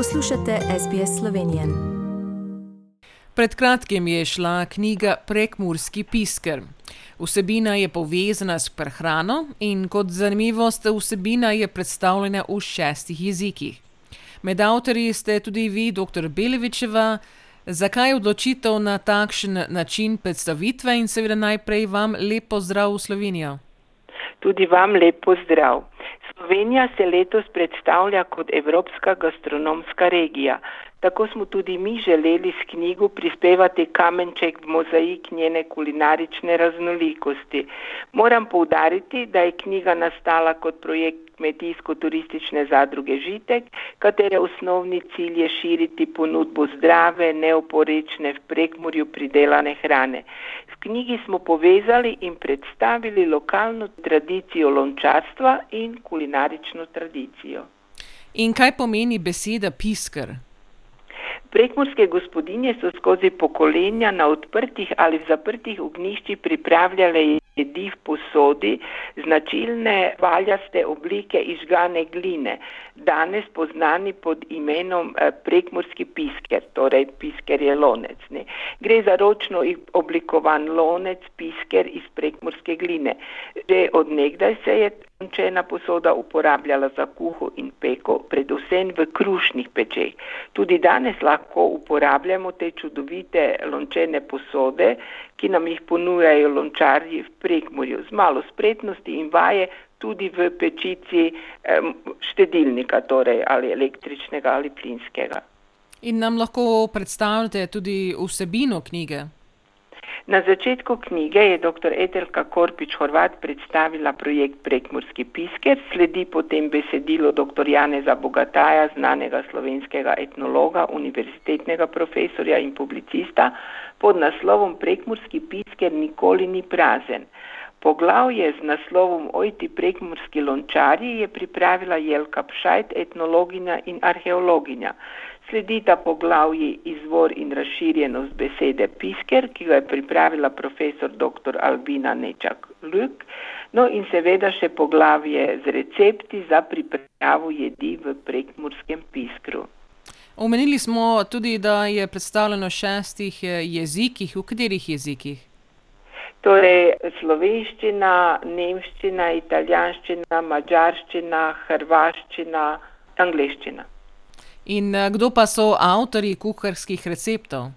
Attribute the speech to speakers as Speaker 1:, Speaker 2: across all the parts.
Speaker 1: Poslušate SBS Slovenijo.
Speaker 2: Pred kratkim je šla knjiga Prekmurski pisker. Vsebina je povezana s prehrano in kot zanimivost, vsebina je predstavljena v šestih jezikih. Med avtorji ste tudi vi, dr. Belevičeva. Zakaj odločitev na takšen način predstavitve in seveda najprej vam lepo zdrav v Slovenijo?
Speaker 3: Tudi vam lepo zdrav. Slovenija se letos predstavlja kot evropska gastronomska regija. Tako smo tudi mi želeli s knjigo prispevati kamenček v mozaik njene kulinarične raznolikosti. Moram poudariti, da je knjiga nastala kot projekt kmetijsko-turistične zadruge Žitek, katere osnovni cilj je širiti ponudbo zdrave, neoporečne v prekmorju pridelane hrane. Knjigi smo povezali in predstavili lokalno tradicijo lončarstva in kulinarično tradicijo.
Speaker 2: In kaj pomeni beseda pisker?
Speaker 3: Prekmorske gospodinje so skozi pokolenja na odprtih ali zaprtih ognjiščih pripravljale jedi v posodi, značilne valjaste oblike izžgane gline, danes poznani pod imenom eh, prekmorski pisker, torej pisker je lonec. Ne. Gre za ročno oblikovan lonec, pisker iz prekmorske gline. Že od nekdaj se je lončena posoda uporabljala za kuho in peko, predvsem v krušnih pečeh. Tudi danes lahko uporabljamo te čudovite lončene posode, ki nam jih ponujajo lončarji v prekmorju z malo spretnosti in vaje tudi v pečici štedilnika, torej ali električnega ali plinskega.
Speaker 2: In nam lahko predstavljate tudi vsebino knjige?
Speaker 3: Na začetku knjige je dr. Etelka Korpič Horvat predstavila projekt Prekmurski pisker, sledi potem besedilo dr. Janeza Bogataja, znanega slovenskega etnologa, univerzitetnega profesorja in publicista, pod naslovom Prekmurski pisker nikoli ni prazen. Poglavje z naslovom Ojti prekmurski lončari je pripravila Jelka Pšajt, etnologinja in arheologinja. Sledita poglavji izvor in razširjenost besede pisker, ki ga je pripravila profesor dr. Albina Nečak Ljuk, no in seveda še poglavje z recepti za pripravo jedi v prekmurskem piskru.
Speaker 2: Omenili smo tudi, da je predstavljeno v šestih jezikih, v katerih jezikih?
Speaker 3: Torej slovenščina, nemščina, italijanščina, madžarščina, hrvaščina, angleščina.
Speaker 2: In kdo pa so avtorji kuharskih receptov?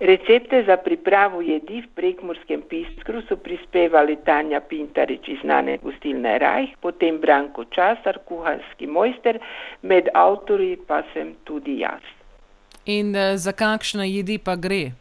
Speaker 3: Recepte za pripravo jedi v prekmurskem piskru so prispevali Tanja Pintarič iz znane gostilne Rajh, potem Branko Časar, kuharski mojster, med avtorji pa sem tudi jaz.
Speaker 2: In za kakšne jedi pa gre?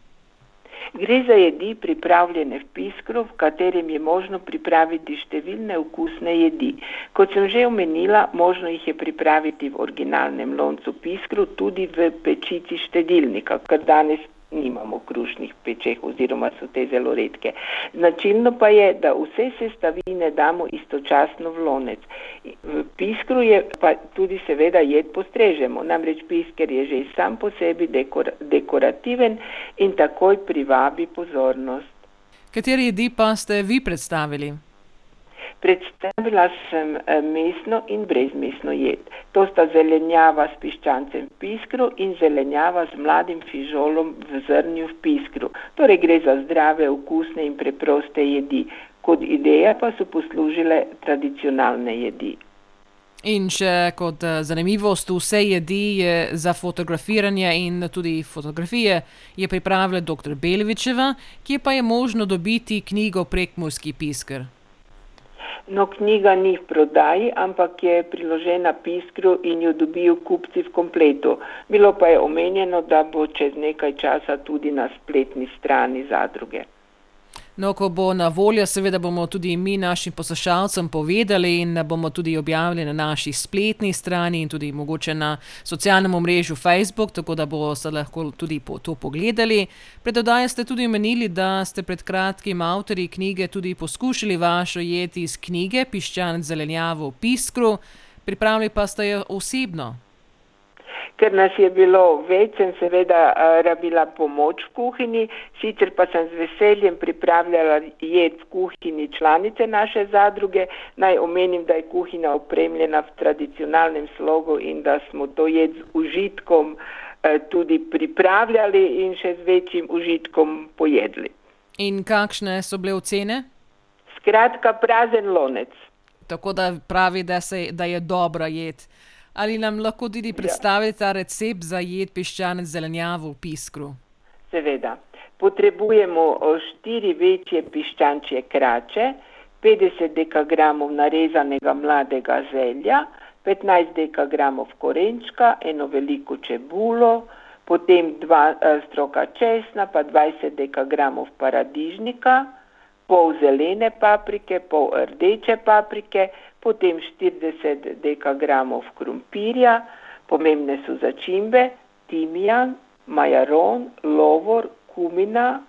Speaker 3: Gre za jedi, pripravljene v piskru, v katerem je možno pripraviti številne okusne jedi. Kot sem že omenila, možno jih je pripraviti v originalnem loncu piskru, tudi v pečici štedilnika, kar danes nimamo krušnih pečeh oziroma so te zelo redke. Značilno pa je, da vse sestavine damo istočasno v lonec. V piskru je pa tudi seveda jed postrežemo, namreč pisker je že sam po sebi dekor, dekorativen in takoj privabi pozornost.
Speaker 2: Katere jedi pa ste vi predstavili?
Speaker 3: Predstavila sem mesno in brezmesno jed. To sta zelenjava s piščancem v piskru in zelenjava z mladim fižolom v zrnju v piskru. Torej gre za zdrave, okusne in preproste jedi. Kot ideja pa so poslužile tradicionalne jedi.
Speaker 2: In še kot zanimivost, vse jedi je za fotografiranje in tudi fotografije je pripravila doktor Belevičeva, kje pa je možno dobiti knjigo Prekmurski pisker?
Speaker 3: No, knjiga ni v prodaji, ampak je priložena piskru in jo dobijo kupci v kompletu. Bilo pa je omenjeno, da bo čez nekaj časa tudi na spletni strani zadruge.
Speaker 2: No, ko bo na voljo, seveda bomo tudi mi našim poslušalcem povedali in bomo tudi objavili na naši spletni strani in tudi mogoče na socialnem omrežju Facebook, tako da boste lahko tudi to pogledali. Pred oddajo ste tudi omenili, da ste pred kratkim avtorji knjige tudi poskušali vašo jed iz knjige Piščanec zelenjavo v piskru, pripravili pa ste jo osebno.
Speaker 3: Ker nas je bilo več, sem seveda uh, rabila pomoč v kuhinji, sicer pa sem z veseljem pripravljala jed v kuhinji članice naše zadruge. Naj omenim, da je kuhinja opremljena v tradicionalnem slogu in da smo to jed z užitkom uh, tudi pripravljali in še z večjim užitkom pojedli.
Speaker 2: In kakšne so bile ocene?
Speaker 3: Skratka, prazen lonec.
Speaker 2: Tako da pravi, da, se, da je dobra jed. Ali nam lahko tudi predstavite ja. recept za jed piščanec zelenjavo v piskru?
Speaker 3: Seveda. Potrebujemo štiri večje piščančje krače, 50 dekagramov narezanega mladega zelja, 15 dekagramov korenčka, eno veliko čebulo, potem dva stroka česna, pa 20 dekagramov paradižnika, pol zelene paprike, pol rdeče paprike, potem 40 dekagramov krompirja, pomembne so začimbe, timijan, majaron, lovor, kumina,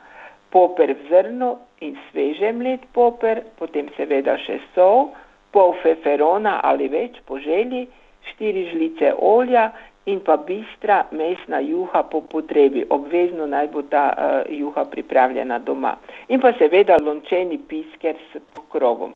Speaker 3: poper v zrno in sveže mlet poper, potem seveda še sol, pol feferona ali več po želji, štiri žlice olja in pa bistra mesna juha po potrebi. Obvezno naj bo ta uh, juha pripravljena doma. In pa seveda lončeni pisker s pokrovom.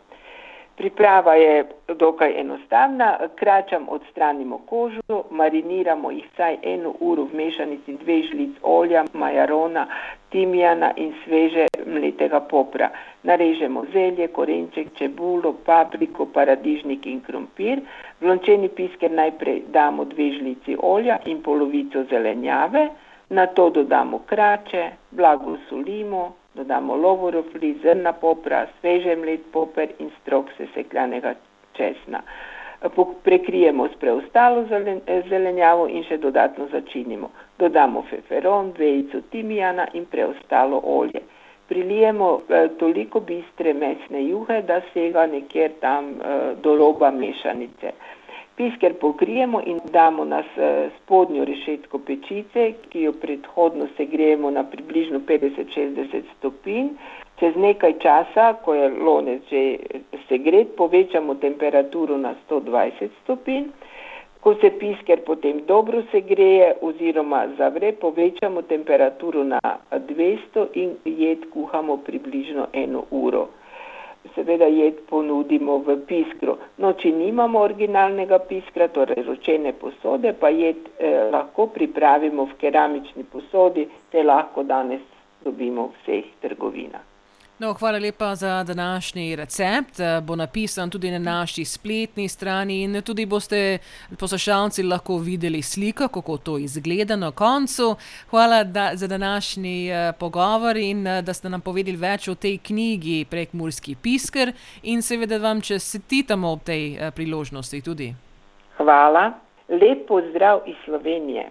Speaker 3: Priprava je dokaj enostavna, kračam odstranimo kožo, mariniramo jih vsaj eno uro v mešanici dve žlic olja, majarona, timijana in sveže mletega popra. Narežemo zelje, korenček, čebulo, papriko, paradižnik in krompir. V lončeni pisker najprej damo dve žlici olja in polovico zelenjave, na to dodamo krače, blago solimo, dodamo lovorov list, zrna popra, sveže mlet poper in strok sesekljanega česna. Prekrijemo s preostalo zelenjavo in še dodatno začinimo. Dodamo feferon, vejico timijana in preostalo olje. Prilijemo eh, toliko bistre mesne juhe, da sega nekjer tam eh, do roba mešanice. Pisker pokrijemo in damo na spodnjo rešetko pečice, ki jo predhodno segrejemo na približno 50-60 stopinj. Čez nekaj časa, ko je lonec že segret, povečamo temperaturo na 120 stopinj. Ko se pisker potem dobro segreje oziroma zavre, povečamo temperaturo na 200 in jed kuhamo približno eno uro seveda jed ponudimo v piskru. No, če nimamo originalnega piskra, torej ročene posode, pa jed eh, lahko pripravimo v keramični posodi, te lahko danes dobimo v vseh trgovinah.
Speaker 2: No, hvala lepa za današnji recept. Bo napisan tudi na naši spletni strani in tudi boste poslušalci lahko videli sliko, kako to izgleda na koncu. Hvala da, za današnji uh, pogovor in uh, da ste nam povedali več o tej knjigi Prek Murski pisker in seveda vam čestitamo ob tej uh, priložnosti tudi.
Speaker 3: Hvala. Lep pozdrav iz Slovenije.